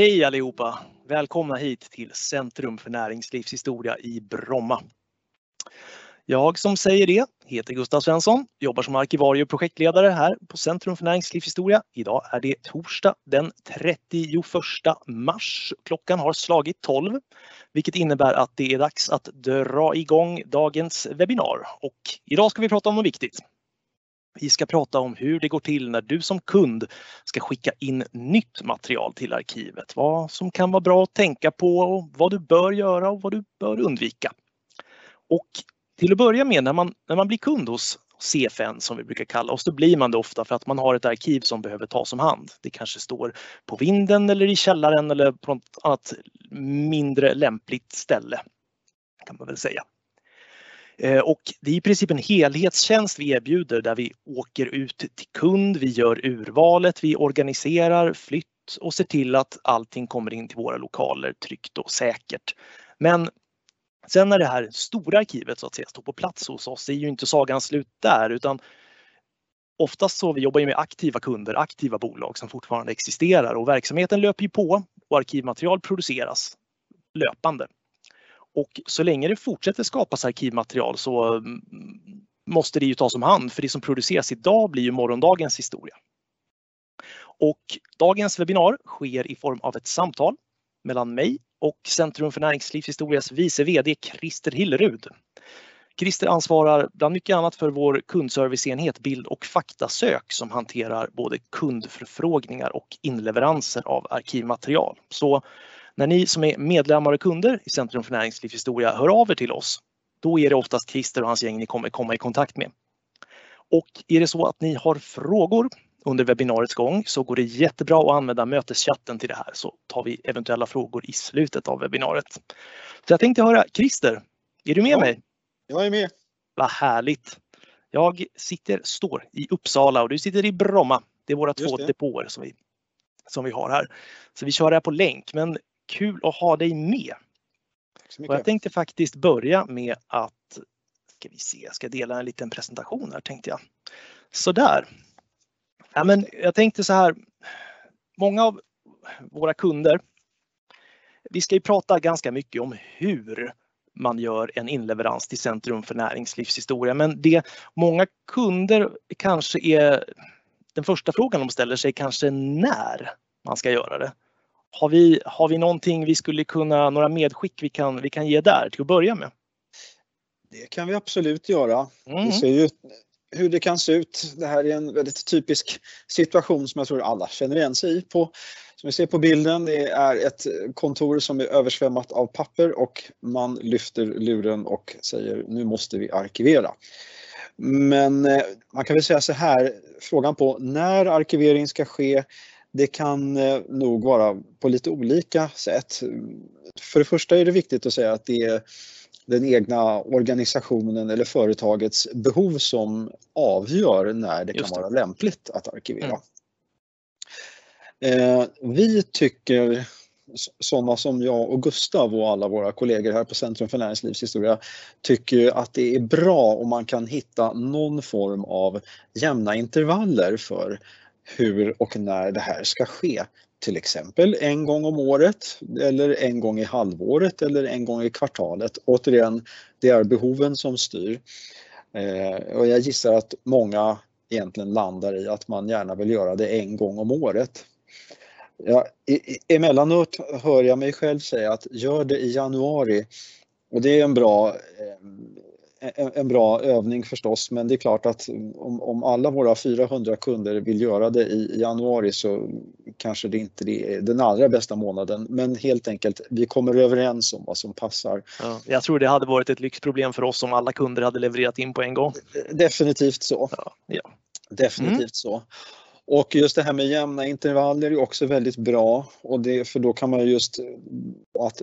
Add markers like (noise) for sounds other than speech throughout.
Hej allihopa! Välkomna hit till Centrum för näringslivshistoria i Bromma. Jag som säger det heter Gustav Svensson, jobbar som arkivarie och projektledare här på Centrum för näringslivshistoria. Idag är det torsdag den 31 mars. Klockan har slagit 12, vilket innebär att det är dags att dra igång dagens webbinar. Och idag ska vi prata om något viktigt. Vi ska prata om hur det går till när du som kund ska skicka in nytt material till arkivet. Vad som kan vara bra att tänka på, vad du bör göra och vad du bör undvika. Och till att börja med, när man, när man blir kund hos CFN som vi brukar kalla oss, då blir man det ofta för att man har ett arkiv som behöver tas om hand. Det kanske står på vinden eller i källaren eller på något annat mindre lämpligt ställe kan man väl säga. Eh, och det är i princip en helhetstjänst vi erbjuder där vi åker ut till kund, vi gör urvalet, vi organiserar flytt och ser till att allting kommer in till våra lokaler tryggt och säkert. Men sen när det här stora arkivet så att säga står på plats hos oss är ju inte sagan slut där utan oftast så vi jobbar med aktiva kunder, aktiva bolag som fortfarande existerar och verksamheten löper ju på och arkivmaterial produceras löpande. Och så länge det fortsätter skapas arkivmaterial så mm, måste det ju tas om hand för det som produceras idag blir ju morgondagens historia. Och dagens webbinar sker i form av ett samtal mellan mig och Centrum för näringslivshistorias vice VD Christer Hillerud. Christer ansvarar bland mycket annat för vår kundserviceenhet Bild och faktasök som hanterar både kundförfrågningar och inleveranser av arkivmaterial. Så när ni som är medlemmar och kunder i Centrum för näringslivshistoria hör av er till oss, då är det oftast Christer och hans gäng ni kommer komma i kontakt med. Och är det så att ni har frågor under webbinariets gång så går det jättebra att använda möteschatten till det här så tar vi eventuella frågor i slutet av webbinariet. Så jag tänkte höra, Christer, är du med ja, mig? Jag är med. Vad härligt! Jag sitter, står i Uppsala och du sitter i Bromma. Det är våra två depåer som vi, som vi har här. Så vi kör det här på länk, men kul att ha dig med. Och jag tänkte faktiskt börja med att, ska vi se, jag ska dela en liten presentation här tänkte jag. Sådär. Ja, men jag tänkte så här, många av våra kunder, vi ska ju prata ganska mycket om hur man gör en inleverans till Centrum för näringslivshistoria. Men det många kunder kanske är, den första frågan de ställer sig kanske när man ska göra det. Har vi, har vi någonting vi skulle kunna, några medskick vi kan, vi kan ge där till att börja med? Det kan vi absolut göra. Mm. Vi ser ju hur det kan se ut. Det här är en väldigt typisk situation som jag tror alla känner igen sig i. På, som vi ser på bilden, det är ett kontor som är översvämmat av papper och man lyfter luren och säger nu måste vi arkivera. Men eh, man kan väl säga så här, frågan på när arkivering ska ske det kan eh, nog vara på lite olika sätt. För det första är det viktigt att säga att det är den egna organisationen eller företagets behov som avgör när det kan vara lämpligt att arkivera. Mm. vi tycker, sådana som jag och Gustav och alla våra kollegor här på Centrum för näringslivshistoria, tycker att det är bra om man kan hitta någon form av jämna intervaller för hur och när det här ska ske. Till exempel en gång om året eller en gång i halvåret eller en gång i kvartalet. Återigen, det är behoven som styr. Eh, och jag gissar att många egentligen landar i att man gärna vill göra det en gång om året. Ja, emellanåt hör jag mig själv säga att gör det i januari och det är en bra eh, en, bra övning förstås men det är klart att om, om alla våra 400 kunder vill göra det i januari så kanske det inte är den allra bästa månaden men helt enkelt vi kommer överens om vad som passar. Ja, jag tror det hade varit ett lyxproblem för oss om alla kunder hade levererat in på en gång. Definitivt så. Ja, ja. Definitivt mm. så. Och just det här med jämna intervaller är också väldigt bra och det, för då kan man just att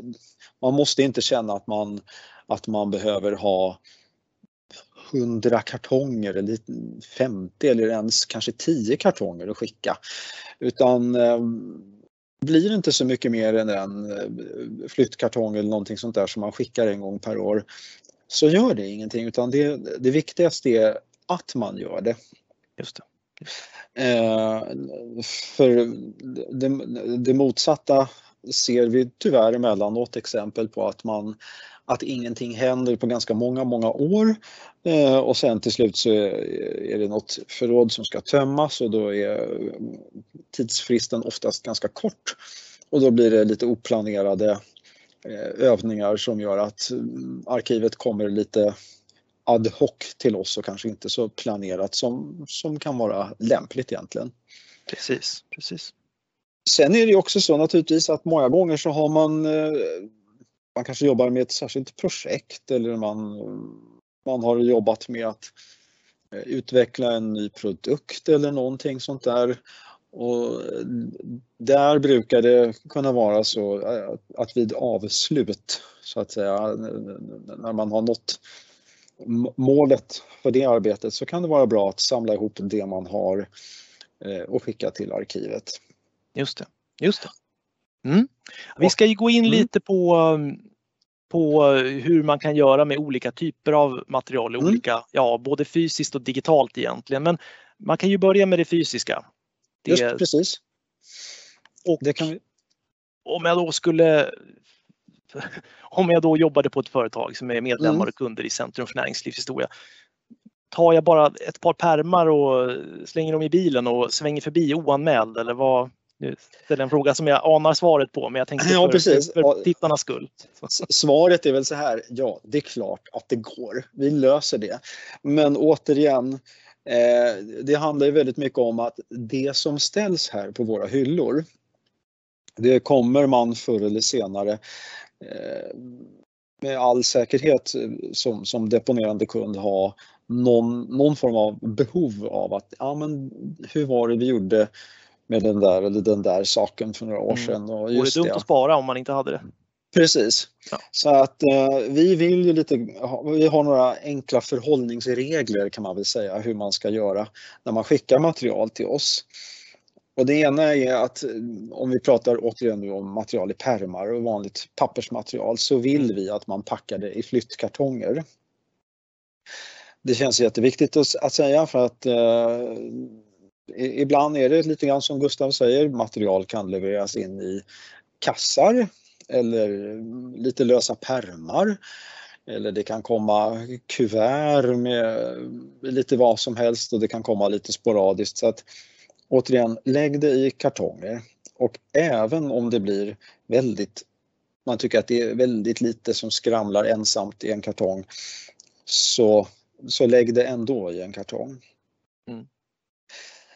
man måste inte känna att man, att man behöver ha 100 kartonger eller 50 eller ens kanske 10 kartonger att skicka. Utan eh, blir det inte så mycket mer än en eh, flyttkartong eller någonting sånt där som man skickar en gång per år så gör det ingenting utan det, det viktigaste är att man gör det. Just det. Eh, för det, det motsatta ser vi tyvärr emellanåt exempel på att man att ingenting händer på ganska många, många år eh, och sen till slut så är det något förråd som ska tömmas och då är tidsfristen oftast ganska kort och då blir det lite oplanerade eh, övningar som gör att mm, arkivet kommer lite ad hoc till oss och kanske inte så planerat som, som kan vara lämpligt egentligen. Precis, precis. Sen är det också så naturligtvis att många gånger så har man eh, man kanske jobbar med ett särskilt projekt eller man, man har jobbat med att eh, utveckla en ny produkt eller någonting sånt där. Och där brukar det kunna vara så eh, att vid avslut så att säga, när man har nått målet för det arbetet så kan det vara bra att samla ihop det man har eh, och skicka till arkivet. Just det, just det. Mm. Vi ska ju gå in mm. lite på, på hur man kan göra med olika typer av material, mm. olika, ja, både fysiskt och digitalt egentligen. Men man kan ju börja med det fysiska. Det, Just precis. Och det kan vi... Om jag då skulle (laughs) om jag då jobbade på ett företag som är medlemmar mm. och kunder i Centrum för näringslivshistoria. Tar jag bara ett par permar och slänger dem i bilen och svänger förbi oanmäld eller vad, nu ställer en fråga som jag anar svaret på, men jag tänkte ja, för, precis. för tittarnas skull. Svaret är väl så här, ja, det är klart att det går. Vi löser det. Men återigen, eh, det handlar ju väldigt mycket om att det som ställs här på våra hyllor, det kommer man förr eller senare eh, med all säkerhet som, som deponerande kund ha någon, någon form av behov av att, ja men hur var det vi gjorde med den där eller den där saken för några år mm. sedan. Och just det dumt att spara om man inte hade det. Precis. Ja. Så att eh, vi vill ju lite, vi har några enkla förhållningsregler kan man väl säga hur man ska göra när man skickar material till oss. Och det ena är att eh, om vi pratar återigen nu om material i pärmar och vanligt pappersmaterial så vill mm. vi att man packar det i flyttkartonger. Det känns jätteviktigt att, säga för att eh, Ibland är det lite grann som Gustav säger, material kan levereras in i kassar eller lite lösa permar. Eller det kan komma kuvert med lite vad som helst och det kan komma lite sporadiskt. Så att, återigen, lägg det i kartonger. Och även om det blir väldigt, man tycker att det är väldigt lite som skramlar ensamt i en kartong, så, så lägg det ändå i en kartong. Mm.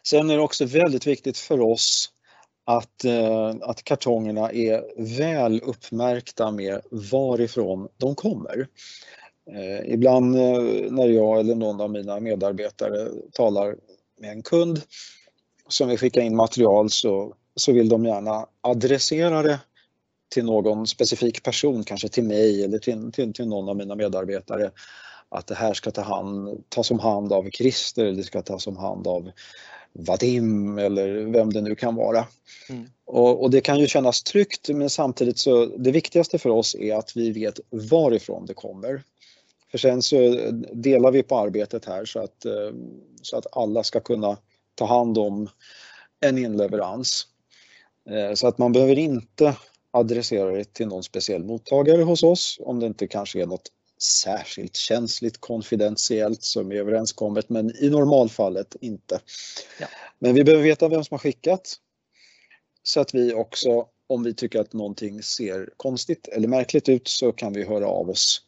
Sen är det också väldigt viktigt för oss att, eh, att kartongerna är väl uppmärkta med varifrån de kommer. Eh, ibland eh, när jag eller någon av mina medarbetare talar med en kund som vill skicka in material så, så vill de gärna adressera det till någon specifik person, kanske till mig eller till, till, till någon av mina medarbetare. Att det här ska ta hand, tas om hand av Christer, det ska tas om hand av Vadim eller vem det nu kan vara. Mm. Och, och, det kan ju kännas tryggt men samtidigt så det viktigaste för oss är att vi vet varifrån det kommer. För sen så delar vi på arbetet här så att, eh, så att alla ska kunna ta hand om en inleverans. Eh, så att man behöver inte adressera det till någon speciell mottagare hos oss om det inte kanske är något särskilt känsligt konfidentiellt som är överenskommet men i normalfallet inte. Ja. Men vi behöver veta vem som har skickat så att vi också om vi tycker att någonting ser konstigt eller märkligt ut så kan vi höra av oss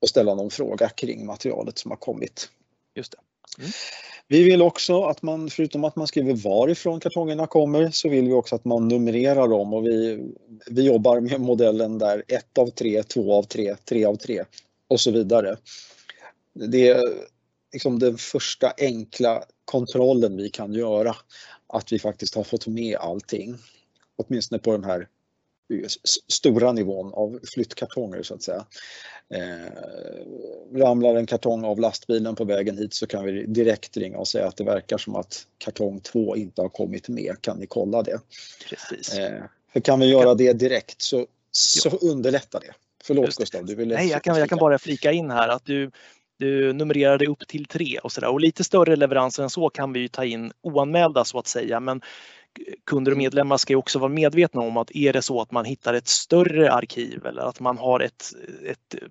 och ställa någon fråga kring materialet som har kommit. Just det. Mm. Vi vill också att man, förutom att man skriver varifrån kartongerna kommer, så vill vi också att man numrerar dem och vi, vi jobbar med modellen där 1 av 3, 2 av 3, 3 av 3 och så vidare. Det är liksom den första enkla kontrollen vi kan göra. Att vi faktiskt har fått med allting. Åtminstone på den här stora nivån av flyttkartonger så att säga. Eh, ramlar en kartong av lastbilen på vägen hit så kan vi direkt ringa och säga att det verkar som att kartong 2 inte har kommit med. Kan ni kolla det? Precis. Eh, för kan vi göra det direkt så, så underlättar det. Förlåt Gustav, du ville... Nej, jag kan, jag kan bara flika in här att du, du numrerade upp till tre och sådär. Och lite större leveranser än så kan vi ju ta in oanmälda så att säga. Men kunder och medlemmar ska ju också vara medvetna om att är det så att man hittar ett större arkiv eller att man har ett, ett,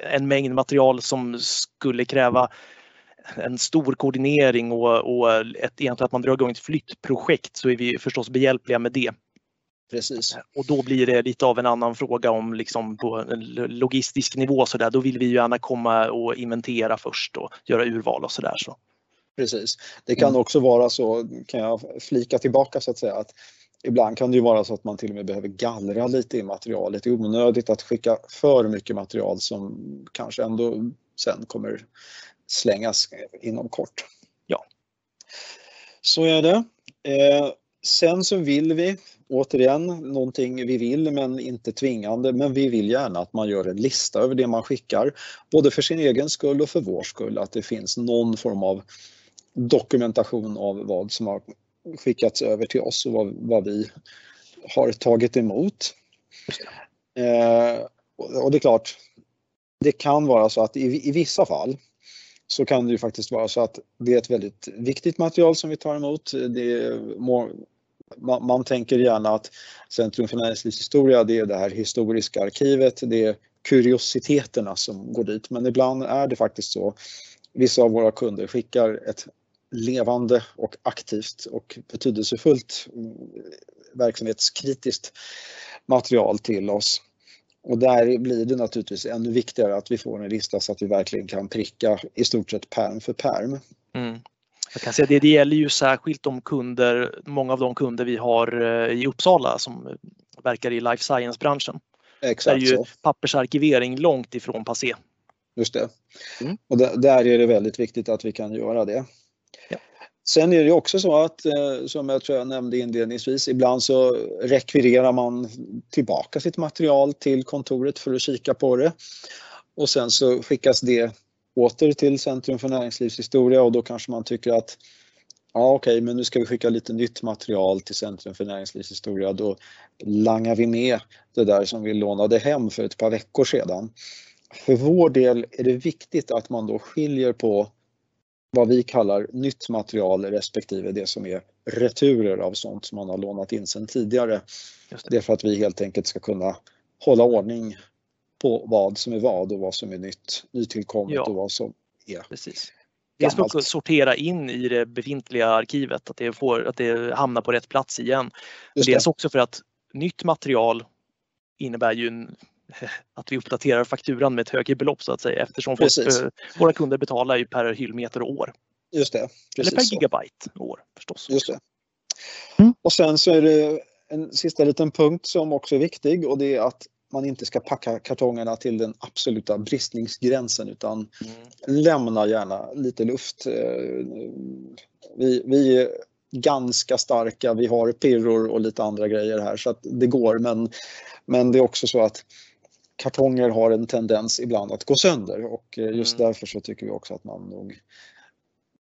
en mängd material som skulle kräva en stor koordinering och, och ett, egentligen att man drar igång ett flyttprojekt så är vi förstås behjälpliga med det. Precis. Och då blir det lite av en annan fråga om liksom på en logistisk nivå så där. Då vill vi ju gärna komma och inventera först och göra urval och så där. Så. Precis. Det kan mm. också vara så, kan jag flika tillbaka så att säga, att ibland kan det ju vara så att man till och med behöver gallra lite i materialet. Det är onödigt att skicka för mycket material som kanske ändå sen kommer slängas inom kort. Ja. Så är det. Eh, sen så vill vi, återigen, någonting vi vill men inte tvingande, men vi vill gärna att man gör en lista över det man skickar, både för sin egen skull och för vår skull, att det finns någon form av dokumentation av vad som har skickats över till oss och vad, vad vi har tagit emot. Eh, och det är klart, det kan vara så att i, i vissa fall så kan det ju faktiskt vara så att det är ett väldigt viktigt material som vi tar emot. Det är man, man, tänker gärna att Centrum för näringslivshistoria det är det här historiska arkivet, det är kuriositeterna som går dit men ibland är det faktiskt så. Vissa av våra kunder skickar ett levande och aktivt och betydelsefullt mm, verksamhetskritiskt material till oss. Och där blir det naturligtvis ännu viktigare att vi får en lista så att vi verkligen kan pricka i stort sett perm för perm. Mm. Jag kan säga det, det gäller ju särskilt de kunder, många av de kunder vi har eh, i Uppsala som verkar i life science-branschen. Exakt där är ju pappersarkivering långt ifrån passé. Just det. Mm. Och där är det väldigt viktigt att vi kan göra det. Sen är det också så att, eh, som jag tror jag nämnde inledningsvis, ibland så rekvirerar man tillbaka sitt material till kontoret för att kika på det. Och sen så skickas det åter till Centrum för näringslivshistoria och då kanske man tycker att ja okej, okay, men nu ska vi skicka lite nytt material till Centrum för näringslivshistoria. Då langar vi med det där som vi lånade hem för ett par veckor sedan. För vår del är det viktigt att man då skiljer på vad vi kallar nytt material respektive det som är returer av sånt som man har lånat in sedan tidigare. Det. det är för att vi helt enkelt ska kunna hålla ordning på vad som är vad och vad som är nytt, nytillkommet ja. och vad som är Precis. Det ska också sortera in i det befintliga arkivet, att det, får, att det hamnar på rätt plats igen. Dels också för att nytt material innebär ju en (laughs) att vi uppdaterar fakturan med ett högre belopp så att säga eftersom folk, eh, våra kunder betalar ju per hyllmeter och år. Just det. Eller per gigabyte och år förstås. Just det. Mm. Och sen så är det en sista liten punkt som också är viktig och det är att man inte ska packa kartongerna till den absoluta bristningsgränsen utan mm. lämna gärna lite luft. Eh, vi, vi är ganska starka, vi har pirror och lite andra grejer här så att det går men, men det är också så att kartonger har en tendens ibland att gå sönder och eh, just mm. därför så tycker vi också att man nog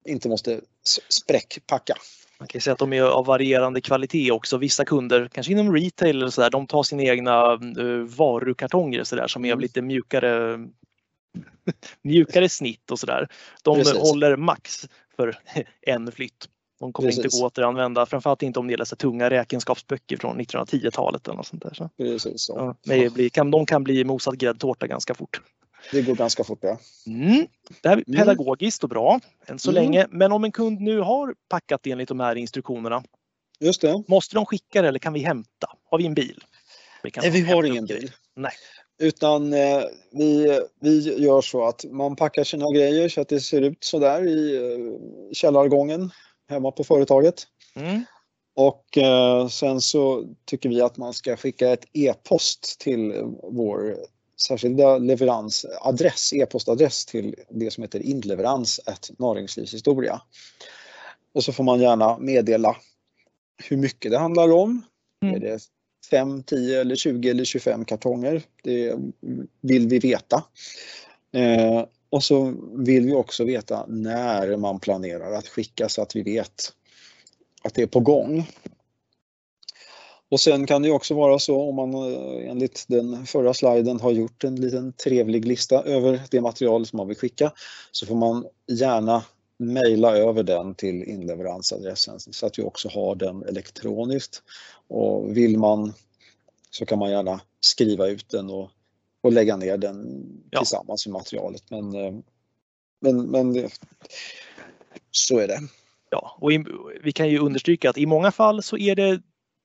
inte måste spräckpacka. Man kan säga att de är av varierande kvalitet också. Vissa kunder, kanske inom retail eller så där, de tar sina egna uh, varukartonger så där, som är av mm. lite mjukare (laughs) mjukare snitt och sådär. De Precis. håller max för (laughs) en flytt. De kommer Precis. inte gå att återanvända, framförallt inte om det gäller tunga räkenskapsböcker från 1910-talet eller något sånt där. Så. Precis så. Ja, de kan bli mosad gräddtårta ganska fort. Det går ganska fort ja. Mm. Det här är mm. pedagogiskt och bra än så mm. länge. Men om en kund nu har packat enligt de här instruktionerna. Just det. Måste de skicka det eller kan vi hämta? Har vi en bil? Vi Nej, vi har ingen bil. Nej. Utan eh, vi, vi gör så att man packar sina grejer så att det ser ut så där i eh, källargången hemma på företaget. Mm. Och eh, sen så tycker vi att man ska skicka ett e-post till vår särskilda leveransadress, e-postadress till det som heter inleverans näringslivshistoria. Och så får man gärna meddela hur mycket det handlar om. Mm. Är det 5, 10 eller 20 eller 25 kartonger? Det vill vi veta. Eh, och så vill vi också veta när man planerar att skicka så att vi vet att det är på gång. Och sen kan det också vara så om man eh, enligt den förra sliden har gjort en liten trevlig lista över det material som man vill skicka så får man gärna mejla över den till inleveransadressen så att vi också har den elektroniskt. Och vill man så kan man gärna skriva ut den och, och lägga ner den ja. tillsammans med materialet. Men, eh, men, men så är det. Ja, och i, vi kan ju understryka att i många fall så är det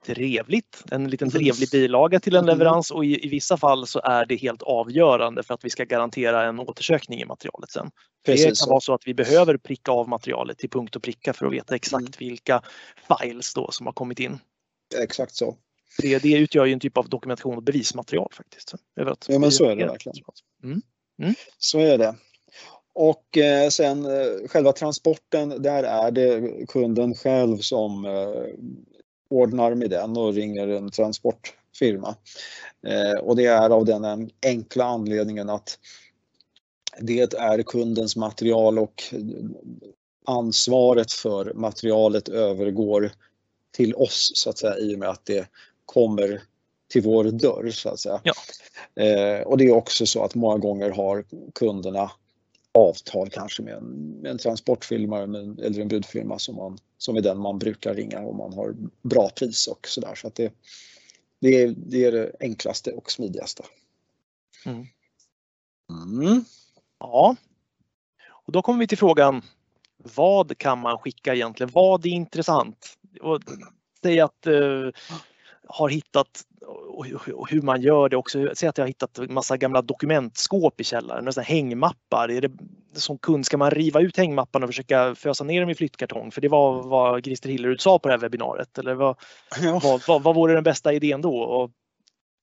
trevligt, en liten trevlig bilaga till en mm. leverans och i, i, vissa fall så är det helt avgörande för att vi ska garantera en återsökning i materialet sen. Precis. Det kan vara så att vi behöver pricka av materialet till punkt och pricka för att veta exakt mm. vilka files då som har kommit in. Exakt så. Det, det utgör ju en typ av dokumentation och bevismaterial faktiskt. ja men så är det verkligen. Mm. Mm. Så är det. Och eh, sen eh, själva transporten, där är det kunden själv som eh, ordnar med den och ringer en transportfirma. Eh, och det är av den enkla anledningen att det är kundens material och ansvaret för materialet övergår till oss så att säga i och med att det kommer till vår dörr så att säga. Ja. Eh, och det är också så att många gånger har kunderna avtal kanske med en, med en transportfirma eller en budfirma som, man, som är den man brukar ringa om man har bra pris och sådär. Så att det, det, är, det är det enklaste och smidigaste. Mm. Mm. Ja, och då kommer vi till frågan vad kan man skicka egentligen? Vad är intressant? Och säg att eh, har hittat och hur man gör det också. Säg att jag har hittat massa gamla dokumentskåp i källaren, och hängmappar. Är det, som kund ska man riva ut hängmapparna och försöka fösa ner dem i flyttkartong? För det var vad Christer Hillerud sa på det här webbinariet. Eller vad, ja. vad, vad, vad vore den bästa idén då? Och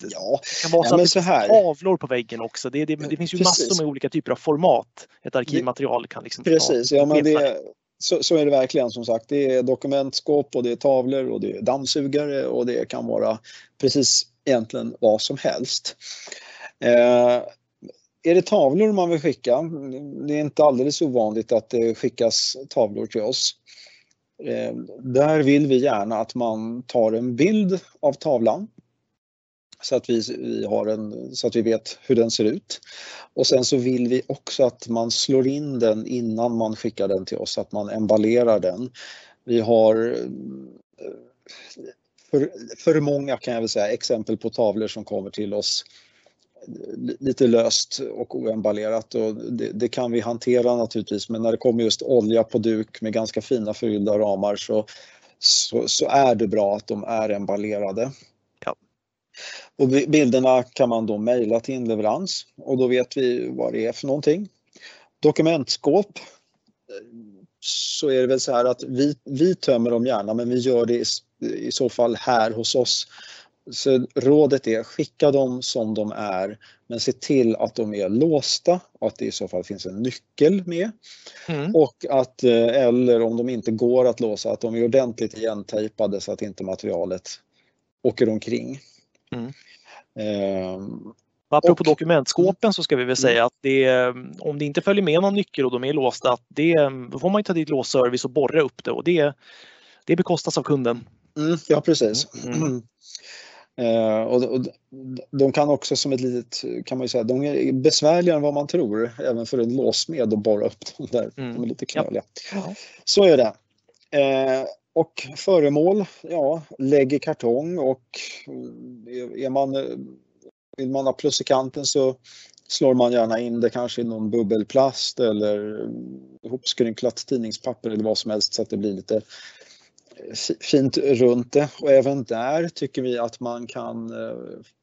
Ja, det kan vara så ja, det så här. tavlor på väggen också. Det, det, det finns ju Precis. massor med olika typer av format ett arkivmaterial kan liksom Precis, ja, men det, så, så, är det verkligen som sagt. Det är dokumentskåp och det är tavlor och det är dammsugare och det kan vara precis egentligen vad som helst. Eh, är det tavlor man vill skicka? Det är inte alldeles ovanligt att det skickas tavlor till oss. Eh, där vill vi gärna att man tar en bild av tavlan så att vi, vi, har en, så att vi vet hur den ser ut. Och sen så vill vi också att man slår in den innan man skickar den till oss, att man emballerar den. Vi har eh, för, för många kan jag väl säga exempel på tavlor som kommer till oss lite löst och oemballerat och det, det, kan vi hantera naturligtvis men när det kommer just olja på duk med ganska fina förgyllda ramar så, så, så är det bra att de är emballerade. Och bilderna kan man då mejla till inleverans och då vet vi vad det är för någonting. Dokumentskåp så är det väl så här att vi, vi tömmer dem gärna men vi gör det i, i så fall här hos oss. Så rådet är skicka dem som de är men se till att de är låsta och att det i så fall finns en nyckel med. Mm. Och att, eh, eller om de inte går att låsa, att de är ordentligt igentejpade så att inte materialet åker omkring. Mm. Ehm, Apropå och, dokumentskåpen så ska vi väl mm. säga att det, om det inte följer med någon nyckel och de är låsta, att det, då får man ta dit låsservice och borra upp det och det, det bekostas av kunden. Mm, ja precis. Mm. (clears throat) Eh, och, och, de kan också som ett litet, kan man säga, de är besvärligare än vad man tror även för en låsmed att borra upp dem där. Mm. De är lite knöliga. Ja. Så är det. Eh, och föremål, ja, lägg i kartong och eh, är man, eh, vill man ha plus i kanten så slår man gärna in det kanske i någon bubbelplast eller eh, ihopskrynklat tidningspapper eller vad som helst så att det blir lite fint runt det. Och även där tycker vi att man kan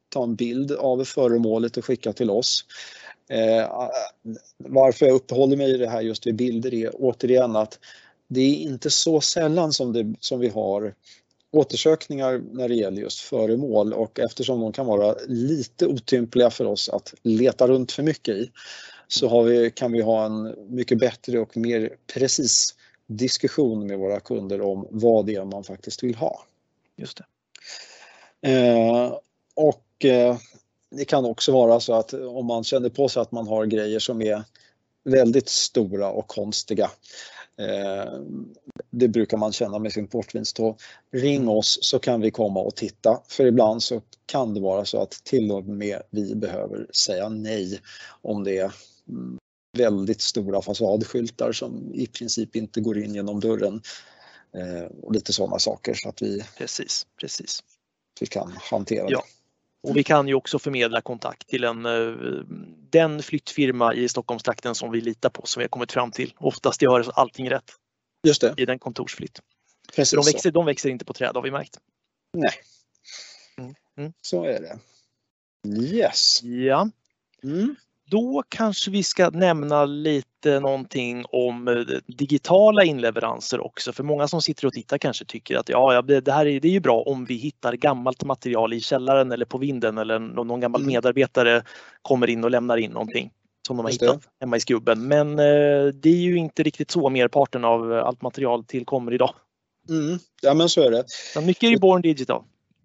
ta en bild av föremålet och skicka till oss. Eh, varför jag uppehåller mig i det här just vid bilder är återigen att det är inte så sällan som, det, som vi har återsökningar när det gäller just föremål och eftersom de kan vara lite otympliga för oss att leta runt för mycket i så vi, kan vi ha en mycket bättre och mer precis diskussion med våra kunder om vad det är man faktiskt vill ha. Just det. Eh, och eh, det kan också vara så att om man känner på sig att man har grejer som är väldigt stora och konstiga det brukar man känna med sin portvinstå. Ring oss så kan vi komma och titta. För ibland så kan det vara så att till och med vi behöver säga nej om det är mm, väldigt stora fasadskyltar som i princip inte går in genom dörren. Eh, och lite sådana saker så att vi, Precis, precis. vi kan hantera Ja. det. Och vi kan ju också förmedla kontakt till en, eh, den flyttfirma i Stockholmstrakten som vi litar på som vi har kommit fram till. Oftast gör allting rätt Just det, i den kontorsflytt. precis de, växer, de växer inte på träd har vi märkt. Nej. Mm, mm. Så är det. Yes. Ja, Mm. Då kanske vi ska nämna lite någonting om eh, digitala inleveranser också. För många som sitter och tittar kanske tycker att ja, det här är, det är ju bra om vi hittar gammalt material i källaren eller på vinden eller någon, någon gammal Mm. medarbetare kommer in och lämnar in någonting som de har hittat hemma i skubben. Men eh, det är ju inte riktigt så merparten av allt material tillkommer idag. Mm. Ja men så är det. Utan mycket är ju born digital.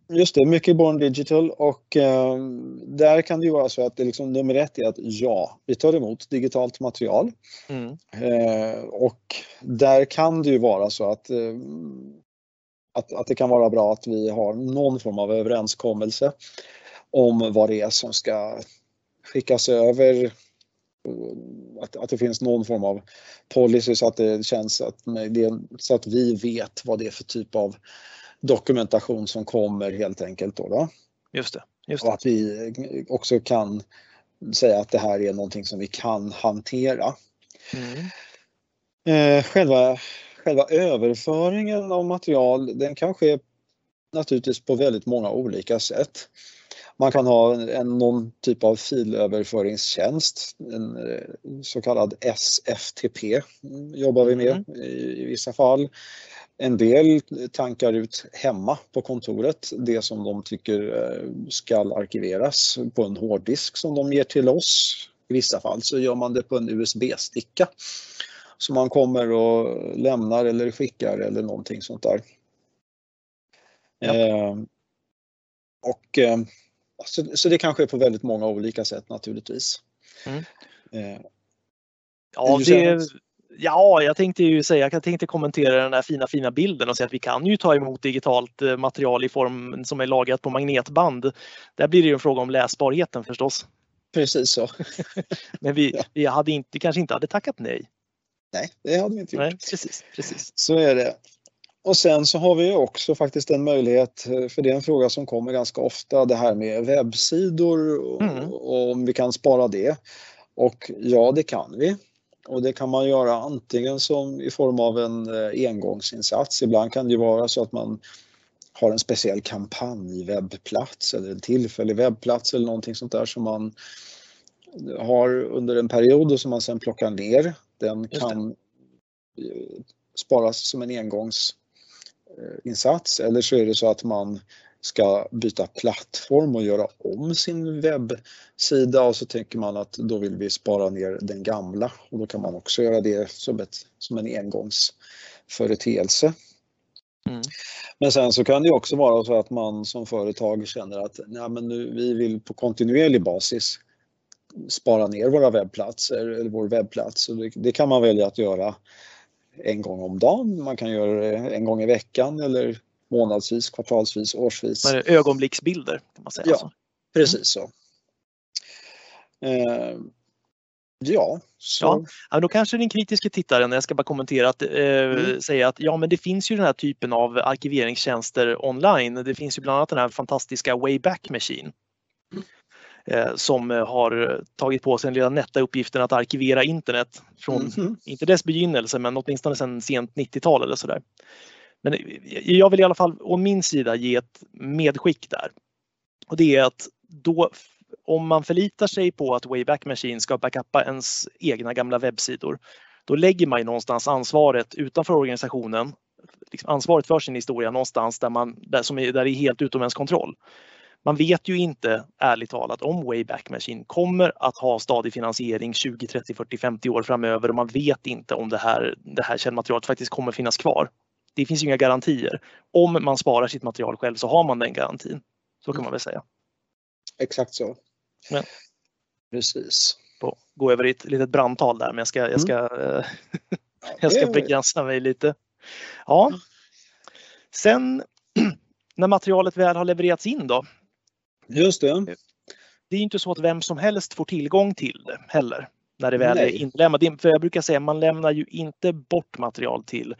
Just det, mycket Born Digital och eh, där kan det ju vara så att det liksom, nummer ett är att ja, vi tar emot digitalt material. Mm. Eh, och där kan det ju vara så att, eh, att, att det kan vara bra att vi har någon form av överenskommelse om vad det är som ska skickas över. eh, Att, att det finns någon form av policy så att det känns att, det, så att vi vet vad det är för typ av dokumentation som kommer helt enkelt. Då, då. Just det. Just Och att vi också kan säga att det här är någonting som vi kan hantera. Mm. Eh, själva, själva överföringen av material den kan ske naturligtvis på väldigt många olika sätt. Man kan ha en, någon typ av filöverföringstjänst, en eh, så kallad SFTP mm, jobbar vi med i, i vissa fall. En del tankar ut hemma på kontoret det som de tycker eh, ska arkiveras på en hårddisk som de ger till oss. I vissa fall så gör man det på en USB-sticka som man kommer och lämnar eller skickar eller någonting sånt där. Ja. Eh, och, eh, så, så det kan ske på väldigt många olika sätt naturligtvis. Mm. Eh, Ja, det? Ja, jag tänkte ju säga, jag tänkte kommentera den här fina, fina bilden och säga att vi kan ju ta emot digitalt eh, material i form som är lagrat på magnetband. Där blir det ju en fråga om läsbarheten förstås. precis så. (laughs) Men vi, Ja. vi hade inte, kanske inte hade tackat nej. Nej, det hade vi inte gjort. Nej, precis, precis. Så är det. Och sen så har vi också faktiskt en möjlighet, eh, för det är en fråga som kommer ganska ofta, det här med webbsidor och, Mm. och om vi kan spara det. Och ja, det kan vi. Och det kan man göra antingen som i form av en eh, engångsinsats. Ibland kan det ju vara så att man har en speciell kampanjwebbplats eller en tillfällig webbplats eller någonting sånt där som man har under en period och som man sen plockar ner. Den kan eh, sparas som en engångsinsats eller så är det så att man ska byta plattform och göra om sin webbsida och så tänker man att då vill vi spara ner den gamla och då kan man också göra det som, ett, som en engångsföreteelse. Mm. Men sen så kan det också vara så att man som företag känner att nej, men nu, vi vill på kontinuerlig basis spara ner våra webbplatser eller vår webbplats. Det, det kan man välja att göra en gång om dagen. Man kan göra det en gång i veckan eller månadsvis, kvartalsvis, årsvis. Ögonblicksbilder kan man säga. Ja. Alltså. Precis så. Eh, ja, så Ja. Då kanske den kritiska tittaren, jag ska bara kommentera, att, eh, Mm. säga att ja men det finns ju den här typen av arkiveringstjänster online. Det finns ju bland annat den här fantastiska Wayback Machine. Eh, som har tagit på sig den lilla nätta uppgiften att arkivera internet från, Mhm. inte dess begynnelse, men åtminstone sedan sent 90-tal eller sådär. Men jag vill i alla fall å min sida ge ett medskick där. Och det är att då, om man förlitar sig på att Wayback Machine ska backuppa ens egna gamla webbsidor, då lägger man ju någonstans ansvaret utanför organisationen, liksom ansvaret för sin historia någonstans där, man, där, som är, där det är helt utom ens kontroll. Man vet ju inte, ärligt talat, om Wayback Machine kommer att ha stadig finansiering 20, 30, 40, 50 år framöver och man vet inte om det här, det här källmaterialet faktiskt kommer finnas kvar. Det finns inga garantier. Om man sparar sitt material själv så har man den garantin. Så kan man väl säga. exakt så. Ja. Precis. På, gå över i ett litet brandtal där men jag ska, jag ska eh, (laughs) Jag ska begränsa mig lite. Ja. Sen (clears throat) när materialet väl har levererats in då. Just det. Det är inte så att vem som helst får tillgång till det heller när det väl Nej. är inlämnat. För jag brukar säga man lämnar ju inte bort material till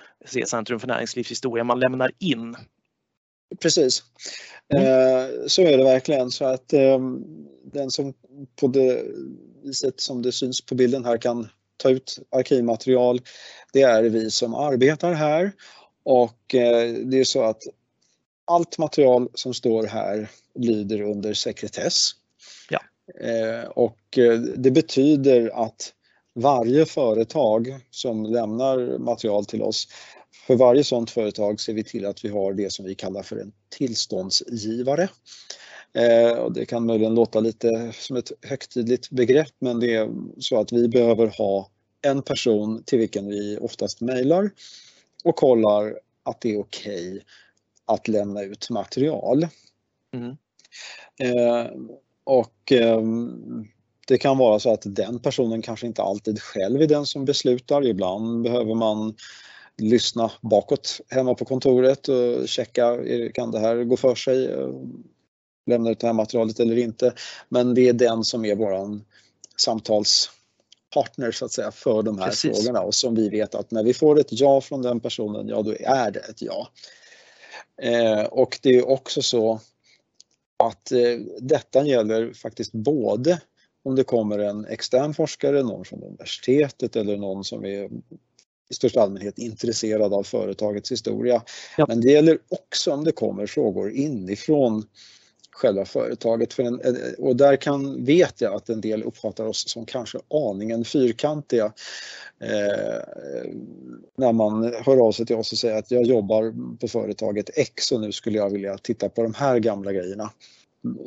Centrum för näringslivshistoria, man lämnar in. Precis, mm. eh, så är det verkligen. Så att eh, den som på det viset som det syns på bilden här kan ta ut arkivmaterial, det är vi som arbetar här. Och eh, det är så att allt material som står här lyder under sekretess. Eh, och eh, det betyder att varje företag som lämnar material till oss, för varje sådant företag ser vi till att vi har det som vi kallar för en tillståndsgivare. Eh, och det kan möjligen låta lite som ett högtidligt begrepp men det är så att vi behöver ha en person till vilken vi oftast mejlar och kollar att det är okej okay att lämna ut material. Mm. Och eh, det kan vara så att den personen kanske inte alltid själv är den som beslutar. Ibland behöver man lyssna bakåt hemma på kontoret och checka, kan det här gå för sig? Lämna ut det här materialet eller inte? Men det är den som är våran samtalspartner så att säga för de här Precis. frågorna och som vi vet att när vi får ett ja från den personen, ja då är det ett ja. Eh, och det är också så att eh, detta gäller faktiskt både om det kommer en extern forskare, någon från universitetet eller någon som är i största allmänhet intresserad av företagets historia. Ja. Men det gäller också om det kommer frågor inifrån själva företaget. För en, och där kan, vet jag att en del uppfattar oss som kanske aningen fyrkantiga. Eh, när man hör av sig till oss och säger att jag jobbar på företaget X och nu skulle jag vilja titta på de här gamla grejerna.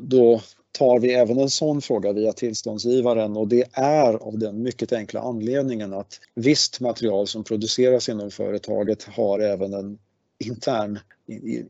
Då tar vi även en sån fråga via tillståndsgivaren och det är av den mycket enkla anledningen att visst material som produceras inom företaget har även en intern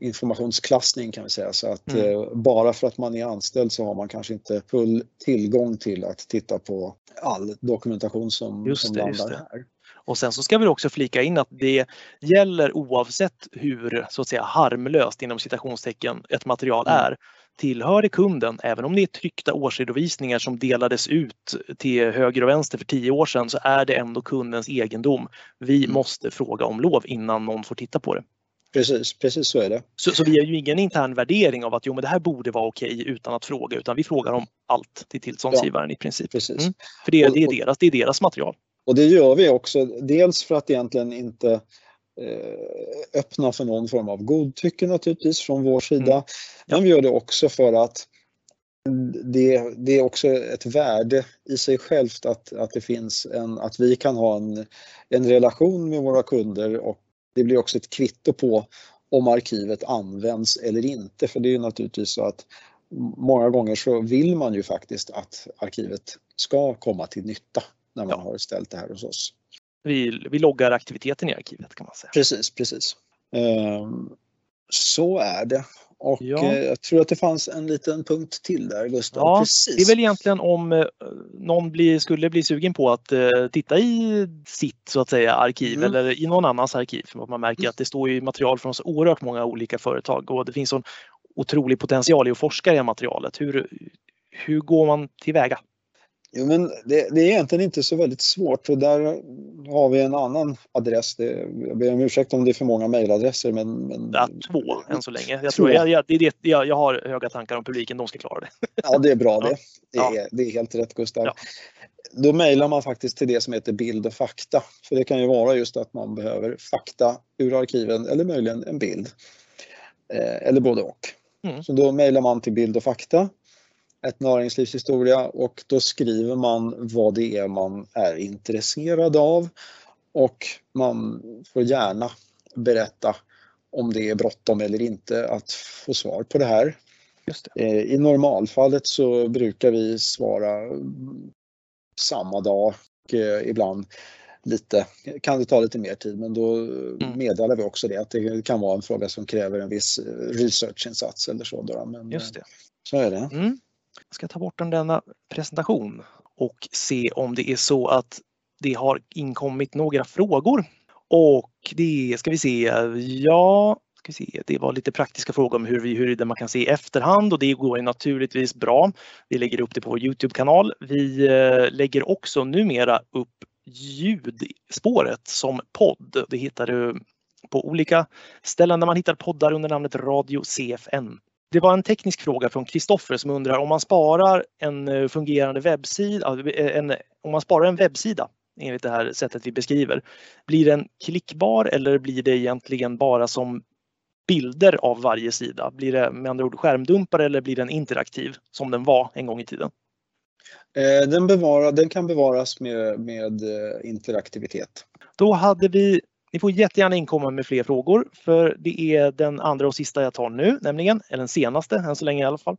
informationsklassning kan vi säga. Så att mm. eh, bara för att man är anställd så har man kanske inte full tillgång till att titta på all dokumentation som, just som det, landar här. Och sen så ska vi också flika in att det gäller oavsett hur så att säga harmlöst inom citationstecken ett material mm. är. Tillhör det kunden, även om det är tryckta årsredovisningar som delades ut till höger och vänster för tio år sedan så är det ändå kundens egendom. Vi mm. måste fråga om lov innan någon får titta på det. Precis, precis så är det. Så, så vi har ju ingen intern värdering av att jo, men det här borde vara okej utan att fråga utan vi frågar om allt till tillståndsgivaren ja, i princip. Precis. Mm. För det, det, är deras, det är deras material. Och det gör vi också, dels för att egentligen inte eh, öppna för någon form av godtycke naturligtvis från vår sida. Mm. Ja. Men vi gör det också för att det, det, är också ett värde i sig självt att, att det finns en, att vi kan ha en, en relation med våra kunder och det blir också ett kvitto på om arkivet används eller inte. För det är ju naturligtvis så att många gånger så vill man ju faktiskt att arkivet ska komma till nytta när man ja. har ställt det här hos oss. Vi, vi loggar aktiviteten i arkivet kan man säga. Precis, precis. Ehm, så är det. Och ja. Eh, jag tror att det fanns en liten punkt till där Gustav. Ja, Precis. Det är väl egentligen om eh, någon blir, skulle bli sugen på att uh, titta i sitt så att säga arkiv mm. eller i någon annans arkiv. För man märker mm. att det står ju material från så oerhört många olika företag och det finns en otrolig potential i att forska i materialet. Hur, hur går man tillväga? Jo, men det, det, är egentligen inte så väldigt svårt för där har vi en annan adress. Det, jag ber om ursäkt om det är för många mejladresser. Men, men... Ja, två än så länge. Jag, tror, jag, jag, det, det, jag, jag har höga tankar om publiken, de ska klara det. (laughs) Ja, det är bra det. Det är, det är helt rätt Gustav. Ja. Då mejlar man faktiskt till det som heter bild och fakta. För det kan ju vara just att man behöver fakta ur arkiven eller möjligen en bild. Eh, eller både och. Mm. Så då mejlar man till bild och fakta ett näringslivshistoria och då skriver man vad det är man är intresserad av och man får gärna berätta om det är bråttom eller inte att få svar på det här. Det. Eh, I normalfallet så brukar vi svara samma dag och eh, ibland lite, kan det ta lite mer tid men då mm. meddelar vi också det att det kan vara en fråga som kräver en viss researchinsats eller så. Men Just det. Så är det. Mm. Jag ska ta bort denna presentation och se om det är så att Det har inkommit några frågor och det ska vi se. Ja, ska vi se. Det var lite praktiska frågor om hur vi, huruvida man kan se i efterhand och det går ju naturligtvis bra. Vi lägger upp det på vår Youtube-kanal. Vi eh, lägger också numera upp ljudspåret som podd. Det hittar du på olika ställen där man hittar poddar under namnet Radio CFN. Det var en teknisk fråga från Kristoffer som undrar om man sparar en eh, fungerande webbsida, eh, en, om man sparar en webbsida enligt det här sättet vi beskriver, blir den klickbar eller blir det egentligen bara som bilder av varje sida? Blir det med andra ord skärmdumpar eller blir den interaktiv som den var en gång i tiden? Eh, den, bevara, den kan bevaras med, med interaktivitet. Då hade vi ni får jättegärna inkomma med fler frågor för det är den andra och sista jag tar nu nämligen, eller den senaste än så länge i alla fall.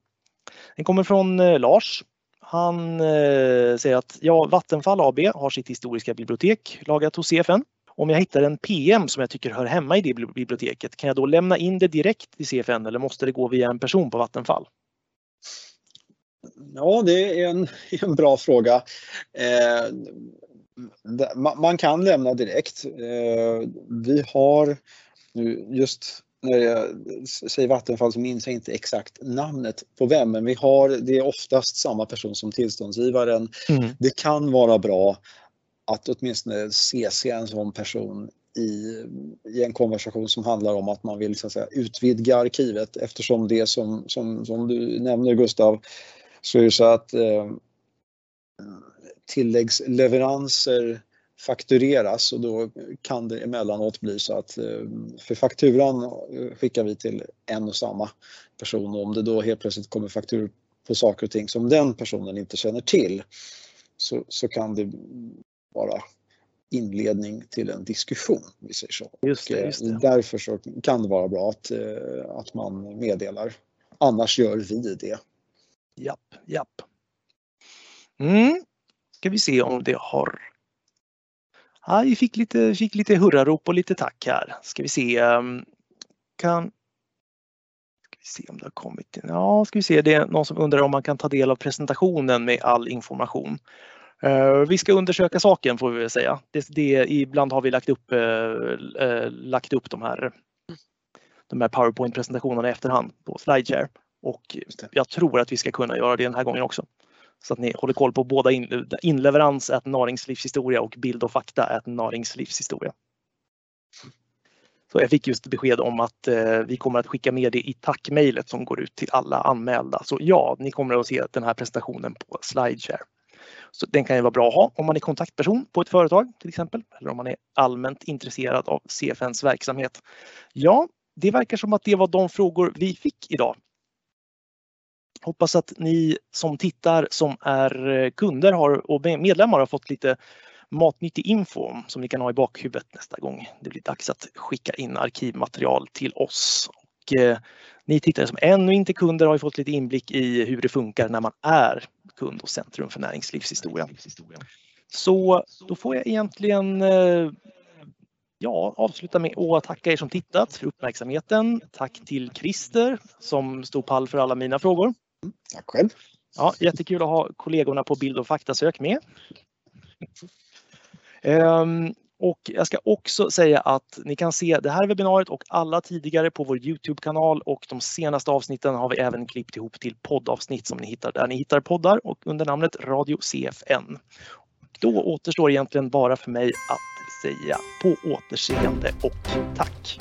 Den kommer från eh, Lars. Han eh, säger att ja, Vattenfall AB har sitt historiska bibliotek lagrat hos CFN. Om jag hittar en PM som jag tycker hör hemma i det biblioteket, kan jag då lämna in det direkt till CFN eller måste det gå via en person på Vattenfall? Ja, det är en, (laughs) en bra fråga. Eh, man kan lämna direkt. Eh, vi har nu just när jag säger Vattenfall så minns jag inte exakt namnet på vem, men vi har, det är oftast samma person som tillståndsgivaren. Mm. Det kan vara bra att åtminstone CC en sån person i, i en konversation som handlar om att man vill så att säga, utvidga arkivet eftersom det som, som, som du nämner Gustav, så är det så att eh, tilläggsleveranser faktureras och då kan det emellanåt bli så att eh, för fakturan eh, skickar vi till en och samma person och om det då helt plötsligt kommer faktur på saker och ting som den personen inte känner till så, så kan det vara inledning till en diskussion. Vi säger så. Just det, just det. Därför så kan det vara bra att, att man meddelar. Annars gör vi det. Japp, japp. Mm ska vi se om det har... Ja, vi fick lite, fick lite hurrarop och lite tack här. Ska vi se. Ehm, kan... Ska vi se om det har kommit. Ja, ska vi se. Det är någon som undrar om man kan ta del av presentationen med all information. Uh, vi ska undersöka saken får vi väl säga. Det, det, ibland har vi lagt upp, uh, uh, lagt upp de här, de här Powerpoint-presentationerna i efterhand på Slideshare och jag tror att vi ska kunna göra det den här gången också. Så att ni håller koll på båda in, inleverans är näringslivshistoria och bild och fakta är näringslivshistoria. Så jag fick just besked om att eh, vi kommer att skicka med det i tackmejlet som går ut till alla anmälda. Så ja, ni kommer att se den här presentationen på Slideshare. Så den kan ju vara bra att ha om man är kontaktperson på ett företag till exempel, eller om man är allmänt intresserad av CFNs verksamhet. Ja, det verkar som att det var de frågor vi fick idag. Hoppas att ni som tittar som är eh, kunder har, och medlemmar har fått lite matnyttig info som ni kan ha i bakhuvudet nästa gång det blir dags att skicka in arkivmaterial till oss. Och, eh, ni tittare som ännu inte är kunder har fått lite inblick i hur det funkar när man är kund och Centrum för näringslivshistoria. Så då får jag egentligen eh, ja, avsluta med att tacka er som tittat för uppmärksamheten. Tack till Christer som stod pall för alla mina frågor. Tack själv. Ja, jättekul att ha kollegorna på Bild och faktasök med. Um, och jag ska också säga att ni kan se det här webbinariet och alla tidigare på vår Youtube-kanal och de senaste avsnitten har vi även klippt ihop till poddavsnitt som ni hittar där ni hittar poddar och under namnet Radio CFN. Då återstår egentligen bara för mig att säga på återseende och tack!